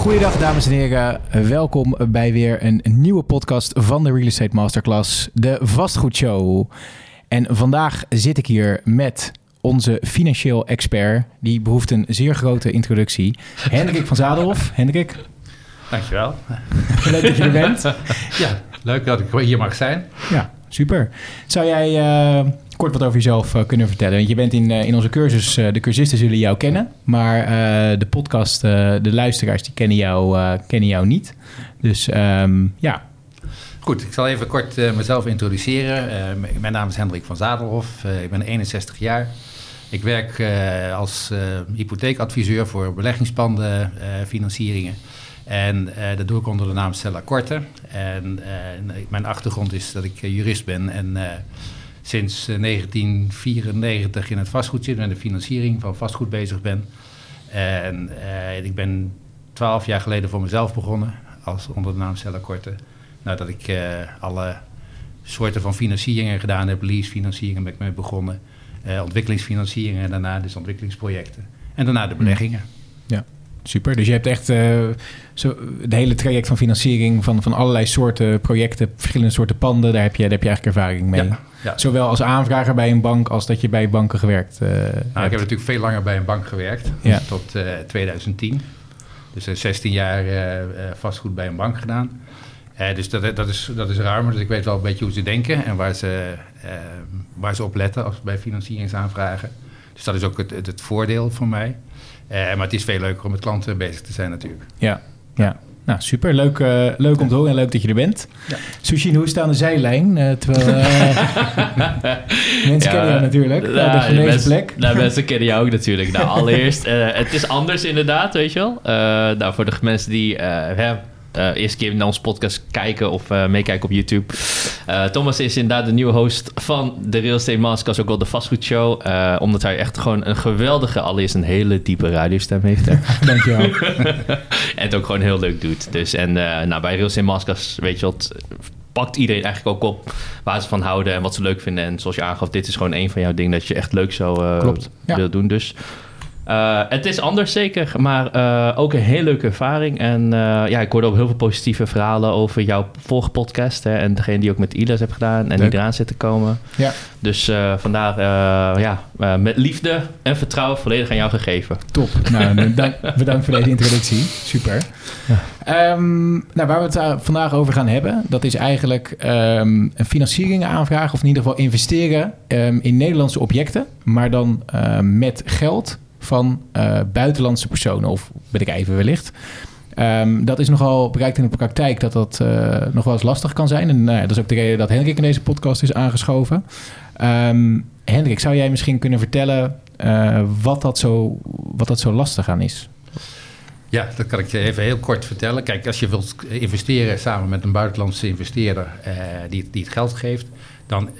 Goedendag dames en heren, welkom bij weer een nieuwe podcast van de Real Estate Masterclass, de Vastgoedshow. En vandaag zit ik hier met onze financieel expert, die behoeft een zeer grote introductie. Hendrik van Zadelhof. Hendrik. Dankjewel. Leuk dat je er bent. Ja, leuk dat ik hier mag zijn. Ja, super. Zou jij uh, kort wat over jezelf uh, kunnen vertellen? Want je bent in, uh, in onze cursus, de cursisten zullen jou kennen, maar de podcast, de luisteraars, die kennen jou, kennen jou niet. Dus um, ja. Goed, ik zal even kort mezelf introduceren. mijn naam is Hendrik van Zadelhof, ik ben 61 jaar. Ik werk als hypotheekadviseur voor beleggingspanden, financieringen. En uh, dat doe ik onder de naam Stella Korte. En mijn achtergrond is dat ik jurist ben en sinds 1994 in het vastgoed zit, met de financiering van vastgoed bezig ben. En ik ben twaalf jaar geleden voor mezelf begonnen, als onder de naam. Nadat ik alle soorten van financieringen gedaan heb, leasefinancieringen ben ik mee begonnen. ontwikkelingsfinancieringen en daarna dus ontwikkelingsprojecten. En daarna de beleggingen. Ja. Super. Dus je hebt echt uh, zo, het hele traject van financiering van, van allerlei soorten projecten, verschillende soorten panden, daar heb je, daar heb je eigenlijk ervaring mee. Ja, ja. Zowel als aanvrager bij een bank als dat je bij banken gewerkt uh, nou, Ik heb natuurlijk veel langer bij een bank gewerkt, ja. tot uh, 2010. Dus 16 jaar uh, vastgoed bij een bank gedaan. dus dat, dat, is, dat is ruimer, dus ik weet wel een beetje hoe ze denken en waar ze, waar ze op letten als bij financieringsaanvragen. Dus dat is ook het, het, het voordeel voor mij. Maar het is veel leuker om met klanten bezig te zijn natuurlijk. Ja, ja. Nou, super. Leuk, uh, leuk om te horen en leuk dat je er bent. Ja. Sushin, hoe is het aan de zijlijn? Uh, terwijl, mensen kennen jou natuurlijk. Nou, de mensen, plek. Nou, mensen kennen jou ook natuurlijk. Nou, allereerst, het is anders inderdaad, weet je wel. nou, voor de mensen die uh, eerste keer naar onze podcast kijken of uh, meekijken op YouTube. Uh, Thomas is inderdaad de nieuwe host van de Real Estate Masterclass, ook wel de vastgoedshow. omdat hij echt gewoon een geweldige, allereerst een hele diepe radiostem heeft. Dankjewel. en het ook gewoon heel leuk doet. Dus, en nou, bij Real Estate Masterclass, weet je wat, pakt iedereen eigenlijk ook op waar ze van houden en wat ze leuk vinden. En zoals je aangaf, dit is gewoon een van jouw dingen dat je echt leuk zou Klopt, ja. doen. Dus uh, het is anders zeker, maar uh, ook een hele leuke ervaring. En uh, ja, ik hoorde ook heel veel positieve verhalen over jouw vorige podcast. Hè, en degene die ook met Ilas heb gedaan en Leuk. die eraan zit te komen. Ja. Dus vandaar, ja, met liefde en vertrouwen volledig aan jou gegeven. Top. Nou, dank, bedankt voor deze introductie. Super. Ja. Um, nou, waar we het vandaag over gaan hebben, dat is eigenlijk um, een financiering aanvragen. Of in ieder geval investeren um, in Nederlandse objecten. Maar dan met geld van uh, buitenlandse personen, of weet ik even wellicht. Um, dat is nogal bereikt in de praktijk dat dat uh, nog wel eens lastig kan zijn. En uh, dat is ook de reden dat Hendrik in deze podcast is aangeschoven. Um, Hendrik, zou jij misschien kunnen vertellen wat, dat zo, wat dat zo lastig aan is? Ja, dat kan ik je even heel kort vertellen. Kijk, als je wilt investeren samen met een buitenlandse investeerder die, die het geld geeft, dan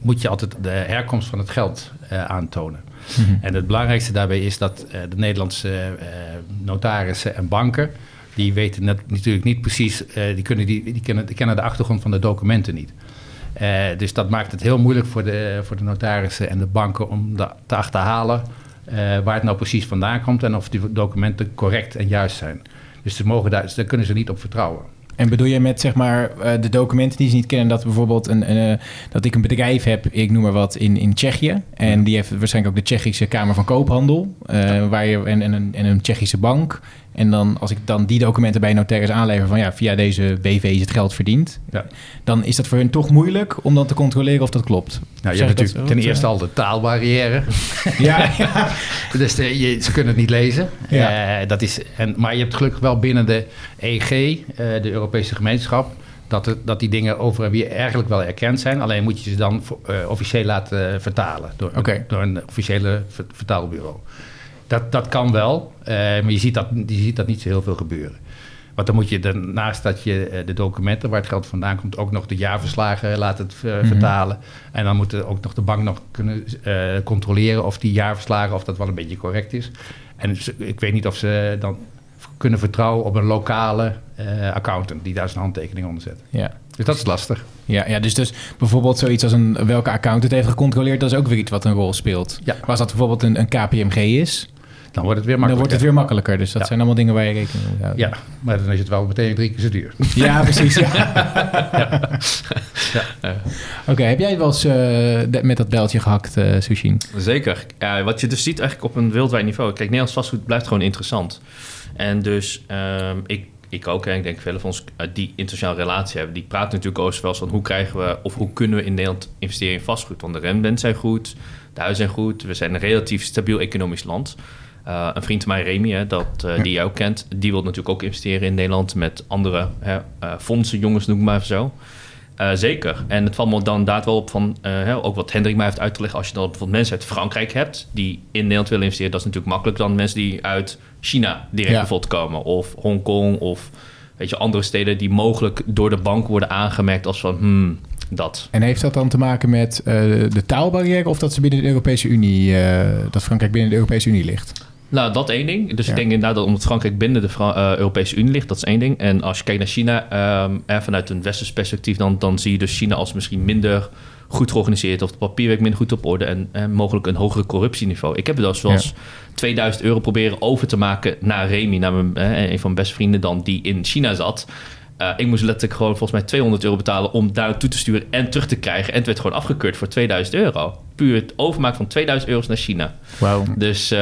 moet je altijd de herkomst van het geld aantonen. En het belangrijkste daarbij is dat uh, de Nederlandse uh, notarissen en banken, die weten net, natuurlijk niet precies, uh, die, kunnen, die, kennen, kennen de achtergrond van de documenten niet. dus dat maakt het heel moeilijk voor de, voor de notarissen en de banken om te achterhalen waar het nou precies vandaan komt en of die documenten correct en juist zijn. Dus ze mogen daar, daar kunnen ze niet op vertrouwen. En bedoel je met zeg maar uh, de documenten die ze niet kennen, dat bijvoorbeeld een, een uh, dat ik een bedrijf heb, ik noem maar wat, in, in Tsjechië. En die heeft waarschijnlijk ook de Tsjechische Kamer van Koophandel. Uh, waar je, en, en, een, en een Tsjechische bank. En dan, als ik dan die documenten bij notaris aanlever van ja, via deze BV is het geld verdiend, ja. dan is dat voor hun toch moeilijk om dan te controleren of dat klopt. Nou, je hebt natuurlijk ten eerste al de taalbarrière. ja, ja. dus de, je, ze kunnen het niet lezen. Ja. Uh, dat is, en, maar je hebt gelukkig wel binnen de EG, uh, de Europese gemeenschap, dat, het, dat die dingen over weer eigenlijk wel erkend zijn. Alleen moet je ze dan uh, officieel laten vertalen door, okay. door een officiële vertaalbureau. Dat, dat kan wel, uh, maar je ziet, dat, je ziet dat niet zo heel veel gebeuren. Want dan moet je naast dat je uh, de documenten waar het geld vandaan komt, ook nog de jaarverslagen laten uh, mm -hmm. vertalen. En dan moet ook nog de bank nog kunnen controleren of die jaarverslagen, of dat wel een beetje correct is. En ik weet niet of ze dan kunnen vertrouwen op een lokale accountant die daar zijn handtekening onder zet. Ja. Dus dat is lastig. Ja, ja dus, dus bijvoorbeeld zoiets als een welke accountant heeft gecontroleerd, dat is ook weer iets wat een rol speelt. Ja. Maar als dat bijvoorbeeld een, een KPMG is, dan wordt het weer makkelijker. Dan wordt het weer makkelijker. Dus dat zijn allemaal dingen waar je rekening mee moet houden. Ja, maar dan is het wel meteen drie keer zo duur. Ja, precies. Ja. ja. Oké, heb jij wel eens uh, met dat beltje gehakt, uh, Sushin? Zeker. Ja, wat je dus ziet eigenlijk op een wereldwijd niveau. Kijk, Nederlands vastgoed blijft gewoon interessant. En dus um, ik ik ook, en ik denk velen van ons uh, die internationale relatie hebben, die praten natuurlijk over wel van hoe krijgen we of hoe kunnen we in Nederland investeren in vastgoed. Want de rendementen zijn goed, de huizen zijn goed, we zijn een relatief stabiel economisch land. Uh, een vriend van mij, Remy, hè, dat, uh, die jij ook kent, die wil natuurlijk ook investeren in Nederland met andere hè, fondsen, jongens, noem maar zo. Uh, zeker. En het valt me dan inderdaad wel op van, uh, ook wat Hendrik mij heeft uit te leggen, als je dan bijvoorbeeld mensen uit Frankrijk hebt die in Nederland willen investeren, dat is natuurlijk makkelijker dan mensen die uit China direct ja. bijvoorbeeld komen. Of Hongkong of weet je, andere steden die mogelijk door de bank worden aangemerkt als van hmm, dat. En heeft dat dan te maken met uh, de taalbarrière of dat ze binnen de Europese Unie, dat Frankrijk binnen de Europese Unie ligt? Nou, dat één ding. Dus ja. ik denk inderdaad dat omdat Frankrijk binnen de Fra uh, Europese Unie ligt, dat is één ding. En als je kijkt naar China, um, en vanuit een westers perspectief, dan, dan zie je dus China als misschien minder goed georganiseerd of de papierwerk minder goed op orde en, en mogelijk een hogere corruptieniveau. Ik heb wel eens ja. 2000 euro proberen over te maken naar Remy, naar mijn, eh, een van mijn beste vrienden dan, die in China zat. Uh, ik moest letterlijk gewoon volgens mij 200 euro betalen om daar naartoe te sturen en terug te krijgen. En het werd gewoon afgekeurd voor 2000 euro. Puur het overmaken van 2000 euro's naar China. Wow. Dus uh,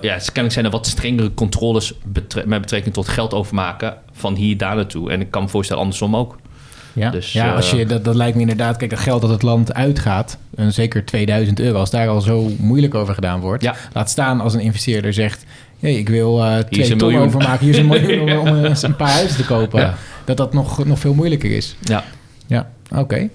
ja, kennelijk zijn er wat strengere controles betre met betrekking tot geld overmaken van hier daar naartoe. En ik kan me voorstellen andersom ook. Ja, dus, ja als je, dat, dat lijkt me inderdaad, kijk, dat geld dat het land uitgaat, en zeker 2000 euro, als daar al zo moeilijk over gedaan wordt, ja. laat staan als een investeerder zegt, hey, ik wil uh, twee ton overmaken, hier is een miljoen om, om een paar huizen te kopen. Ja dat dat nog, nog veel moeilijker is. Ja. Ja, oké.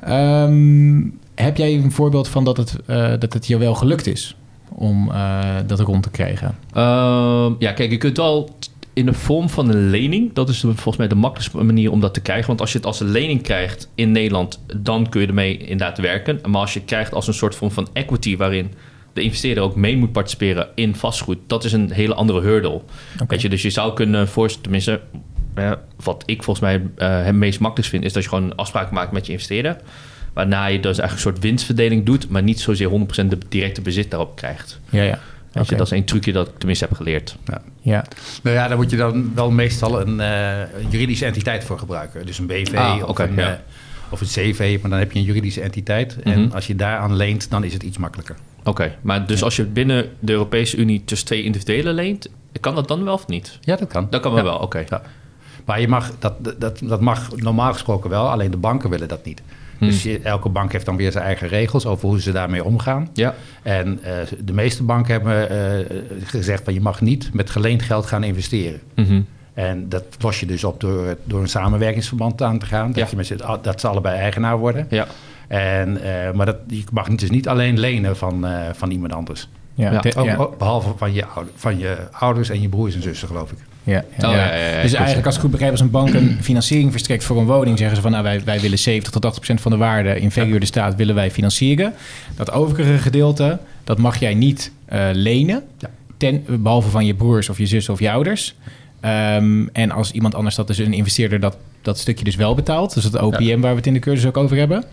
Okay. Um, heb jij een voorbeeld van dat het, uh, dat het je wel gelukt is om uh, dat rond te krijgen? Uh, ja, kijk, je kunt wel in de vorm van een lening. Dat is volgens mij de makkelijkste manier om dat te krijgen. Want als je het als een lening krijgt in Nederland, dan kun je ermee inderdaad werken. Maar als je het krijgt als een soort vorm van equity waarin de investeerder ook mee moet participeren in vastgoed, dat is een hele andere hurdle. Okay. Weet je, dus je zou kunnen voorstellen, tenminste, wat ik volgens mij uh, het meest makkelijk vind, is dat je gewoon een afspraak maakt met je investeerder. Waarna je dus eigenlijk een soort winstverdeling doet, maar niet zozeer 100% de directe bezit daarop krijgt. Ja, ja. Okay. Je, dat is een trucje dat ik tenminste heb geleerd. Ja. ja. Nou ja, daar moet je dan wel meestal een, uh, juridische entiteit voor gebruiken. Dus een BV ah, of, okay, een, ja. uh, of een CV, maar dan heb je een juridische entiteit. Mm -hmm. En als je daaraan leent, dan is het iets makkelijker. Oké, okay, maar dus ja. als je binnen de Europese Unie tussen twee individuelen leent, kan dat dan wel of niet? Ja, dat kan. Dat kan wel, wel. oké. Okay. Ja. Maar je mag, dat, dat, dat mag normaal gesproken wel, alleen de banken willen dat niet. Hmm. Dus je, elke bank heeft dan weer zijn eigen regels over hoe ze daarmee omgaan. Ja. En uh, de meeste banken hebben uh, gezegd van je mag niet met geleend geld gaan investeren. Mm -hmm. En dat los je dus op door, door een samenwerkingsverband aan te gaan. Dat, ja. je met dat ze allebei eigenaar worden. Ja. En, uh, maar dat, je mag dus niet alleen lenen van, van iemand anders. Ja. Ja. Ook, ook, behalve van je, van je ouders en je broers en zussen, geloof ik. Ja, ja. Oh, ja, ja dus eigenlijk, als ik goed begrijp, als een bank een financiering verstrekt voor een woning, zeggen ze van nou, wij, wij willen 70 tot 80 procent van de waarde in verhuurde staat willen wij financieren. Dat overige gedeelte, dat mag jij niet uh, lenen, ten, behalve van je broers of je zus of je ouders. Um, en als iemand anders, dat is een investeerder, dat, dat stukje dus wel betaalt, dus het OPM waar we het in de cursus ook over hebben,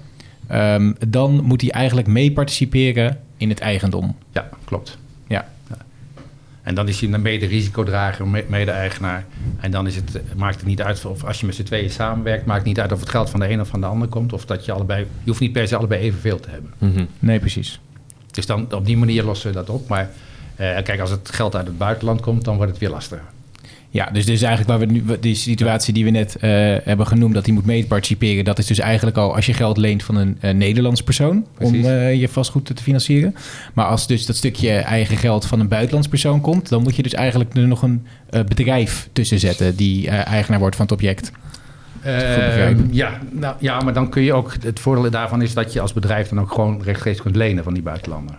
um, dan moet hij eigenlijk mee participeren in het eigendom. Ja, klopt. Ja. ja. En dan is hij een mede-risicodrager, mede-eigenaar. En dan is het, maakt het niet uit of als je met z'n tweeën samenwerkt, maakt het niet uit of het geld van de een of van de ander komt. Of dat je allebei, je hoeft niet per se allebei evenveel te hebben. Mm -hmm. Nee, precies. Dus dan op die manier lossen we dat op. Maar uh, kijk, als het geld uit het buitenland komt, dan wordt het weer lastiger. Ja, dus dit is eigenlijk waar we nu, die situatie die we net uh, hebben genoemd, dat die moet mee participeren. Dat is dus eigenlijk al als je geld leent van een uh, Nederlands persoon Precies. om uh, je vastgoed te financieren. Maar als dus dat stukje eigen geld van een buitenlands persoon komt, dan moet je dus eigenlijk er nog een bedrijf tussen zetten die eigenaar wordt van het object. ja, nou, ja, maar dan kun je ook. Het voordeel daarvan is dat je als bedrijf dan ook gewoon rechtstreeks kunt lenen van die buitenlander.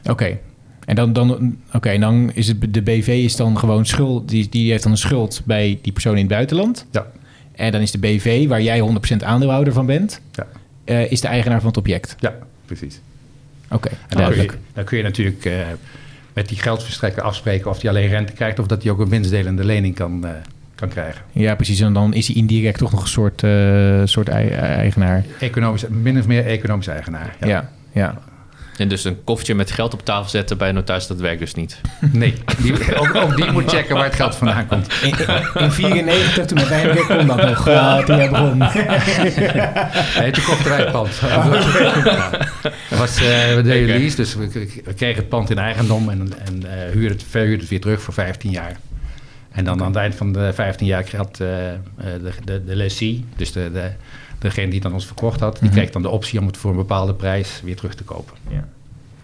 Oké. Okay. En dan, dan, oké, okay, dan is het de BV is dan gewoon schuld, die, die heeft dan een schuld bij die persoon in het buitenland. Ja. En dan is de BV, waar jij 100% aandeelhouder van bent, ja. uh, is de eigenaar van het object. Ja, precies. Oké, okay, duidelijk. Dan kun je, dan kun je natuurlijk uh, met die geldverstrekker afspreken of hij alleen rente krijgt of dat hij ook een winstdelende lening kan, uh, kan krijgen. Ja, precies. En dan is hij indirect toch nog een soort, soort eigenaar. Economisch, min of meer economisch eigenaar. Ja, ja. ja. En dus een koffertje met geld op tafel zetten bij een notaris, dat werkt dus niet. Nee, die, ook, ook, die moet checken waar het geld vandaan komt. In 1994, toen met Wijnbeek kon dat nog, uh, toen jij begon. nee, toen kocht het pand. was, uh, we deden lease, dus we, we, kregen het pand in eigendom en, en uh, huurden het, verhuurden het weer terug voor 15 jaar. En dan aan het eind van de 15 jaar kreeg uh, de, de, de lessie, dus de, de, degene die aan ons verkocht had, die mm -hmm. kreeg dan de optie om het voor een bepaalde prijs weer terug te kopen. Ja.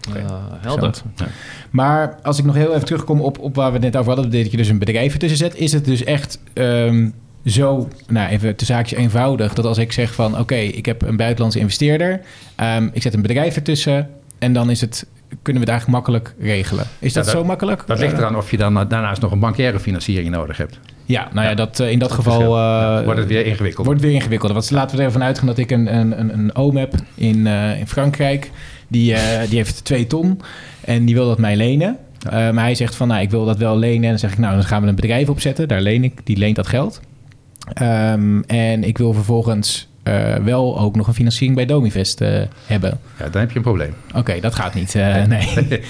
Okay. Uh, helder. Ja. Maar als ik nog heel even terugkom op, op waar we het net over hadden, dat je dus een bedrijf ertussen zet, is het dus echt um, zo, nou even te zaakjes eenvoudig, dat als ik zeg van oké, okay, ik heb een buitenlandse investeerder, um, ik zet een bedrijf ertussen en dan is het kunnen we het eigenlijk makkelijk regelen. Is dat, zo makkelijk? Dat ligt eraan of je dan daarnaast nog een bankaire financiering nodig hebt. Ja, nou ja, dat, in dat, dat geval... Ja, wordt het weer ingewikkeld. Wordt het weer ingewikkeld. Want laten we ervan uitgaan dat ik een, een, een, een oom heb in, uh, in Frankrijk. Die, die heeft twee ton en die wil dat mij lenen. maar hij zegt van, nou, ik wil dat wel lenen. En dan zeg ik, nou, dan gaan we een bedrijf opzetten. Daar leen ik, die leent dat geld. Um, en ik wil vervolgens uh, wel ook nog een financiering bij Domivest uh, hebben. Ja, dan heb je een probleem. Oké, okay, dat gaat niet. Nee. nee.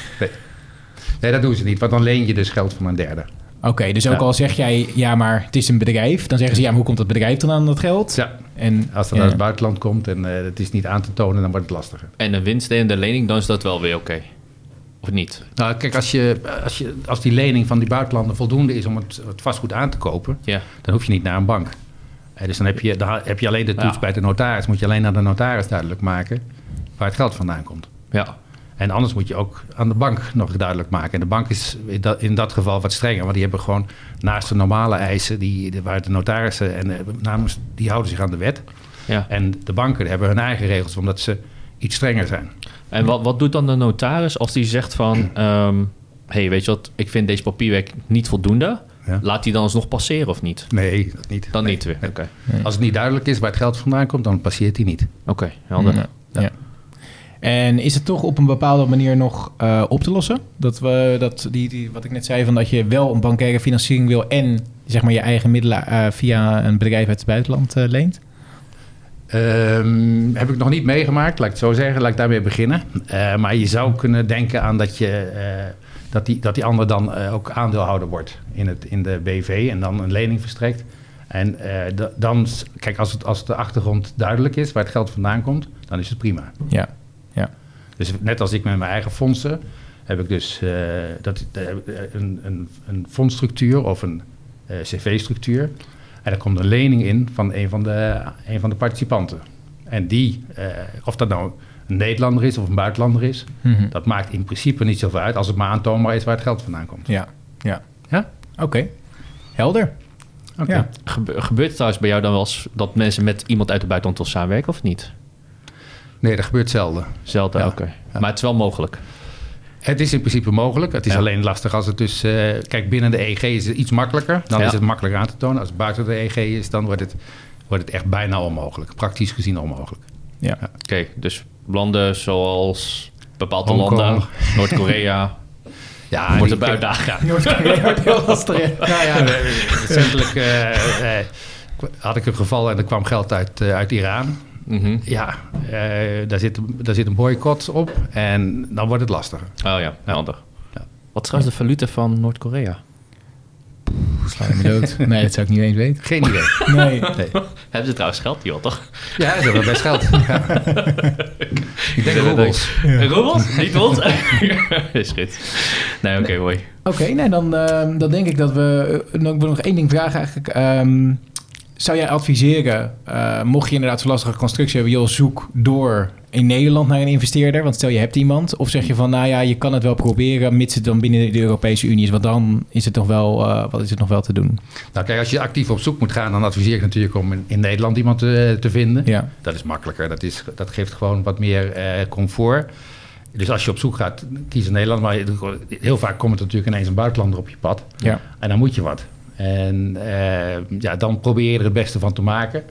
nee, dat doen ze niet, want dan leen je dus geld van een derde. Oké, okay, dus ook ja. al zeg jij, ja, maar het is een bedrijf, dan zeggen ze, ja, maar hoe komt dat bedrijf dan aan dat geld? Ja, en, als dat ja. uit het buitenland komt en het is niet aan te tonen, dan wordt het lastiger. En een winstdelende lening, dan is dat wel weer oké. Okay. Of niet? Nou, kijk, als, je, als, je, als die lening van die buitenlanden voldoende is om het, het vastgoed aan te kopen, ja. dan hoef je niet naar een bank. Dus dan heb je, dan heb je alleen de toets ja. bij de notaris. Moet je alleen aan de notaris duidelijk maken waar het geld vandaan komt. Ja. En anders moet je ook aan de bank nog duidelijk maken. En de bank is in dat, in dat geval wat strenger. Want die hebben gewoon naast de normale eisen... Die, waar de notarissen en namens, die houden zich aan de wet. Ja. En de banken hebben hun eigen regels... omdat ze iets strenger zijn. En wat, wat doet dan de notaris als die zegt van... Um, hey, weet je wat, ik vind deze papierwerk niet voldoende... Ja. Laat die dan alsnog passeren of niet? Nee, dat niet. Dan nee. niet weer. Nee. Okay. Nee. Als het niet duidelijk is waar het geld vandaan komt, dan passeert hij niet. Oké, okay, helder. Ja. Ja. En is het toch op een bepaalde manier nog uh, op te lossen? Dat we dat die, die, wat ik net zei, van dat je wel een bankaire financiering wil en zeg maar je eigen middelen uh, via een bedrijf uit het buitenland uh, leent? Um, heb ik nog niet meegemaakt, laat ik het zo zeggen. Laat ik daarmee beginnen. Maar je zou kunnen denken aan dat je dat die, dat die ander dan ook aandeelhouder wordt in, het, in de BV en dan een lening verstrekt. En dan, kijk, als, het, als de achtergrond duidelijk is waar het geld vandaan komt, dan is het prima. Ja. Dus net als ik met mijn eigen fondsen, heb ik dus uh, dat, een, een, een fondsstructuur of een cv-structuur. En er komt een lening in van een van de, een van de participanten. En die, of dat nou een Nederlander is of een buitenlander is. Mm-hmm. Dat maakt in principe niet zoveel uit als het maar aantoonbaar is waar het geld vandaan komt. Ja, ja. Ja? Oké, okay. helder. Okay. Ja. Gebe- gebeurt het trouwens bij jou dan wel eens dat mensen met iemand uit het buitenland wil samenwerken of niet? Nee, dat gebeurt zelden. Zelden, ja. oké. Okay. Ja. Maar het is wel mogelijk. Het is in principe mogelijk. Het is ja. alleen lastig als het dus... Uh, kijk, binnen de EG is het iets makkelijker. Dan is het makkelijker aan te tonen. Als het buiten de EG is, dan wordt het, wordt het echt bijna onmogelijk. Praktisch gezien onmogelijk. Ja. Oké, okay, dus landen zoals bepaalde landen, Noord-Korea. Ja, wordt het uitdaging. Ja. Noord-Korea wordt heel lastig. nou ja, recentelijk uh, uh, had ik een geval en er kwam geld uit, uit Iran. Mm-hmm. Ja, daar, zit, daar zit een boycott op en dan wordt het lastiger. Oh ja, helder. Ja. Wat is trouwens de valuta van Noord-Korea? Sla je me dood. Nee, dat zou ik niet eens weten. Geen idee. Nee. nee. Hebben ze trouwens geld, joh, toch? Ja, ze hebben best geld. Ja. ik denk roebels. Ja. Roebels? Niet ons? is goed. Nee, oké, okay, mooi. Oké, okay, nee, dan, uh, dan denk ik dat we... Uh, ik wil nog één ding vragen eigenlijk. Um, zou jij adviseren, uh, mocht je inderdaad zo'n lastige constructie hebben... joh, zoek door in Nederland naar een investeerder? Want stel je hebt iemand. Of zeg je van, nou ja, je kan het wel proberen... mits het dan binnen de Europese Unie is. Want dan is het nog wel, uh, wat is het nog wel te doen? Nou kijk, als je actief op zoek moet gaan... dan adviseer ik natuurlijk om in, in Nederland iemand te, te vinden. Ja. Dat is makkelijker. Dat, is, dat geeft gewoon wat meer uh, comfort. Dus als je op zoek gaat, kies in Nederland. Maar heel vaak komt er natuurlijk ineens een buitenlander op je pad. Ja. En dan moet je wat. En uh, ja, dan probeer je er het beste van te maken.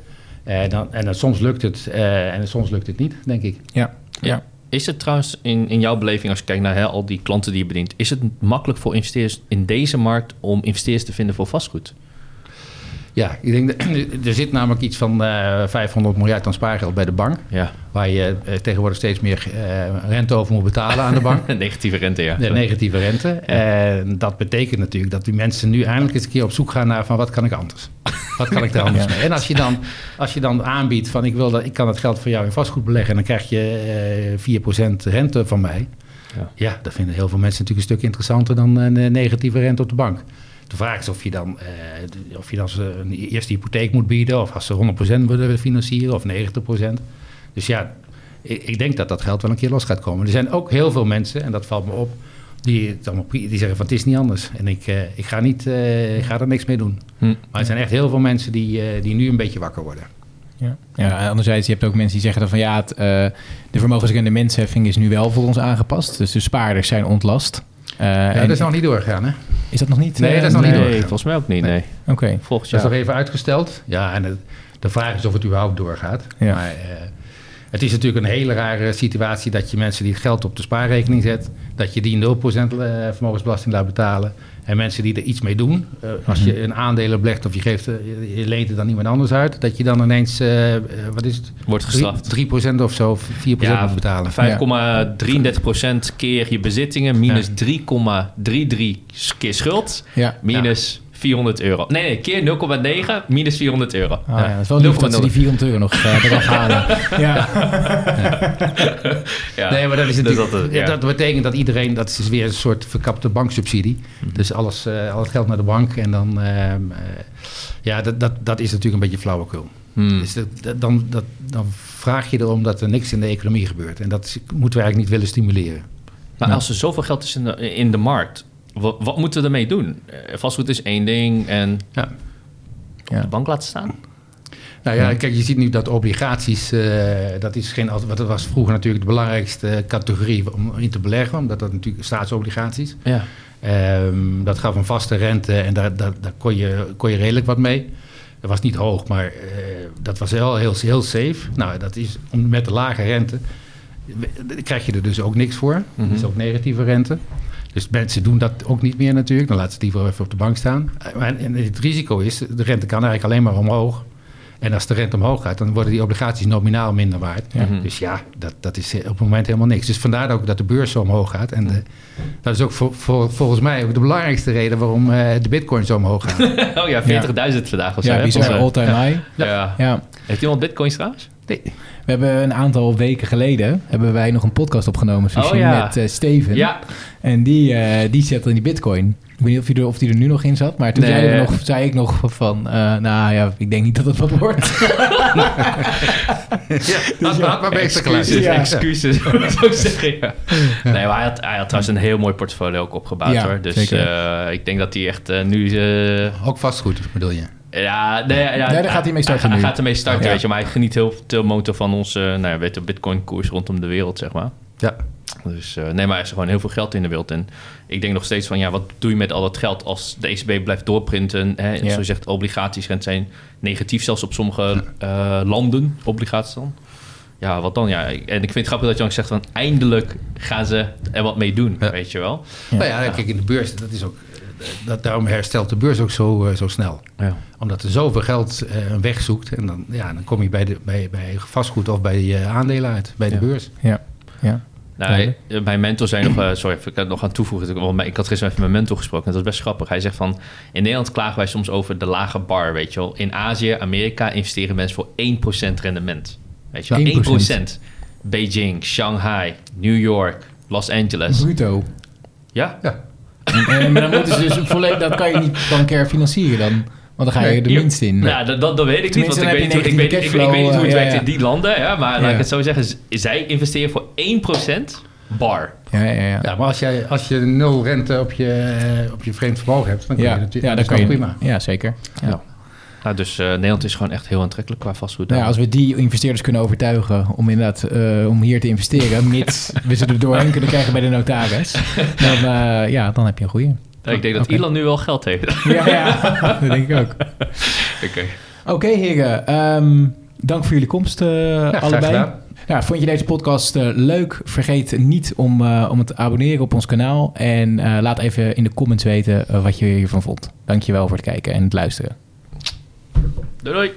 Uh, dan, en dan soms lukt het uh, en soms lukt het niet, denk ik. Ja, ja. Is het trouwens in, in jouw beleving, als je kijkt naar hè, al die klanten die je bedient... is het makkelijk voor investeerders in deze markt om investeerders te vinden voor vastgoed? Ja, ik denk er zit namelijk iets van 500 miljard aan spaargeld bij de bank. Ja. waar je uh, tegenwoordig steeds meer uh, rente over moet betalen aan de bank. negatieve rente, ja. De negatieve rente. En dat betekent natuurlijk dat die mensen nu eindelijk eens een keer op zoek gaan naar van wat kan ik anders? Wat kan ik er anders mee? En als je, dan, als je dan aanbiedt van ik, wil dat, ik kan het geld voor jou in vastgoed beleggen... en dan krijg je uh, 4% rente van mij... Ja. ja, dat vinden heel veel mensen natuurlijk een stuk interessanter dan een negatieve rente op de bank. De vraag is of je dan, uh, of je dan een eerste hypotheek moet bieden... of als ze 100% willen financieren of 90%. Dus ja, ik, ik, denk dat dat geld wel een keer los gaat komen. Er zijn ook heel veel mensen, en dat valt me op... Die, die zeggen van het is niet anders. En ik, uh, ik, ga, niet, uh, ik ga er niks mee doen. Hm. Maar er zijn echt heel veel mensen die, die nu een beetje wakker worden. Ja. ja, anderzijds, je hebt ook mensen die zeggen dan van ja, het, de vermogensrendementsheffing is nu wel voor ons aangepast. Dus de spaarders zijn ontlast. Uh, ja, dat is nog niet doorgegaan, hè? Is dat nog niet? Nee, dat is nog nee, niet doorgegaan. volgens mij ook niet, nee. Oké. Okay. Volgens jaar. Dat is nog even uitgesteld. Ja, en de, de vraag is of het überhaupt doorgaat. Ja. Maar uh, het is natuurlijk een hele rare situatie dat je mensen die het geld op de spaarrekening zet, dat je die 0% vermogensbelasting laat betalen. En mensen die er iets mee doen, uh, als je een aandelen belegt of je, geeft, uh, je leent het dan iemand anders uit, dat je dan ineens, uh, wat is het? Wordt gestraft. 3%, 3 of zo, 4% ja, moet betalen. 5,33% keer je bezittingen, minus ja. 3,33 keer schuld, ja. minus 400 euro. Nee, nee, keer 0,9 minus 400 euro. Oh, ja. ja. Dat is wel lief dat ze die 400 euro nog uh, eraf halen. ja. ja. Nee, maar dat is natuurlijk... Dus dat, ja. dat, betekent dat iedereen... Dat is weer een soort verkapte banksubsidie. Mm. Dus alles, uh, al het geld naar de bank en dan... Uh, ja, dat, dat, dat is natuurlijk een beetje flauwekul. Mm. Dus dat, dan, dat, dan vraag je erom dat er niks in de economie gebeurt. En dat moeten we eigenlijk niet willen stimuleren. Maar als er zoveel geld is in de, in de markt wat, wat, moeten we ermee doen? Vastgoed is één ding en ja. op de bank laten staan. Nou ja, kijk, je ziet nu dat obligaties, uh, dat is geen, wat was vroeger natuurlijk de belangrijkste categorie om in te beleggen, omdat dat natuurlijk staatsobligaties. Ja. Um, dat gaf een vaste rente en daar, daar, daar, kon, je, kon je redelijk wat mee. Dat was niet hoog, maar uh, dat was wel heel, heel safe. Nou, dat is met de lage rente krijg je er dus ook niks voor. Mm -hmm. Dat is ook negatieve rente. Dus mensen doen dat ook niet meer natuurlijk. Dan laten ze het liever even op de bank saan. En het risico is, de rente kan eigenlijk alleen maar omhoog. En als de rente omhoog gaat, dan worden die obligaties nominaal minder waard. Ja. Dus ja, dat, dat is op het moment helemaal niks. Dus vandaar ook dat de beurs zo omhoog gaat. En de, dat is ook voor, voor, volgens mij ook de belangrijkste reden waarom uh, de bitcoin zo omhoog gaat. oh ja, 40.000 ja. vandaag of zo. Ja, die zijn all-time high. Ja. Ja. Heeft iemand bitcoins trouwens? Nee. We hebben een aantal weken geleden hebben wij nog een podcast opgenomen oh, ja. met uh, Steven. Ja. En die, uh, die zette in die bitcoin. Ik weet niet of hij er, of die er nu nog in zat. Maar toen nee. zei, nog, zei ik nog van... Uh, nou ja, ik denk niet dat het wat wordt. ja, dus had maar excuses, ja. excuses. zou ik zeggen, ja. Nee, maar hij had, hij had trouwens een heel mooi portfolio ook opgebouwd ja, hoor. Dus uh, ik denk dat hij echt uh, nu... ook vastgoed bedoel je? Ja, nee, ja, nee, daar gaat hij mee starten Hij, gaat ermee starten, ja. weet je. Maar hij geniet heel veel motor van onze nou ja, weet de bitcoin-koers rondom de wereld, zeg maar. Ja. Dus uh, nee, maar er is gewoon heel veel geld in de wereld. En ik denk nog steeds van, ja, wat doe je met al dat geld als de ECB blijft doorprinten? Hè? Ja. Zoals je zegt, obligaties zijn negatief, zelfs op sommige uh, landen, obligaties dan. Ja, wat dan? Ja, en ik vind het grappig dat je dan zegt van, eindelijk gaan ze er wat mee doen, ja. weet je wel. Ja. Nou ja, kijk, in de beurs, dat is ook dat, daarom herstelt de beurs ook zo, uh, zo snel. Ja. Omdat er zoveel geld uh, een weg zoekt. En dan, ja, dan kom je bij, de, bij, bij vastgoed of bij uh, aandelen uit, bij de beurs. Ja, ja. Nou, mijn mentor zei nog, uh, sorry, ik had nog aan toevoegen. Ik had gisteren even met mijn mentor gesproken. En dat is best grappig. Hij zegt van, in Nederland klagen wij soms over de lage bar, weet je wel. In Azië, Amerika investeren mensen voor 1% rendement. Weet je wel, 1%. 1%. Beijing, Shanghai, New York, Los Angeles. Bruto. Ja? Ja. En, maar dan moeten ze dus volledig, dat kan je niet keer financieren dan. Want dan ga je er minst in. Ja, dat, dat, dat weet ik niet. Want ik weet, niet, ik, weet, ik, weet, ik weet niet hoe het werkt in die landen. Ja, maar laat ik het zo zeggen. Zij investeren voor 1% bar. Ja, ja, ja. ja maar als, jij, als je nul rente op je, op je vreemd vermogen hebt, dan kun je natuurlijk ja, dan kan je, prima. Ja, zeker. Ja. Nou, dus uh, Nederland is gewoon echt heel aantrekkelijk qua vastgoed. Nou ja, als we die investeerders kunnen overtuigen om inderdaad uh, om hier te investeren, mits we ze er doorheen kunnen krijgen bij de notaris, dan, uh, ja, dan heb je een goede. ik denk dat okay. Elon nu wel geld heeft. ja, ja, dat denk ik ook. Oké. Okay. Heren. Um, dank voor jullie komst ja, allebei. Ja, vond je deze podcast uh, leuk? Vergeet niet om, uh, om het te abonneren op ons kanaal. En uh, laat even in de comments weten wat je hiervan vond. Dankjewel voor het kijken en het luisteren. ドロイ。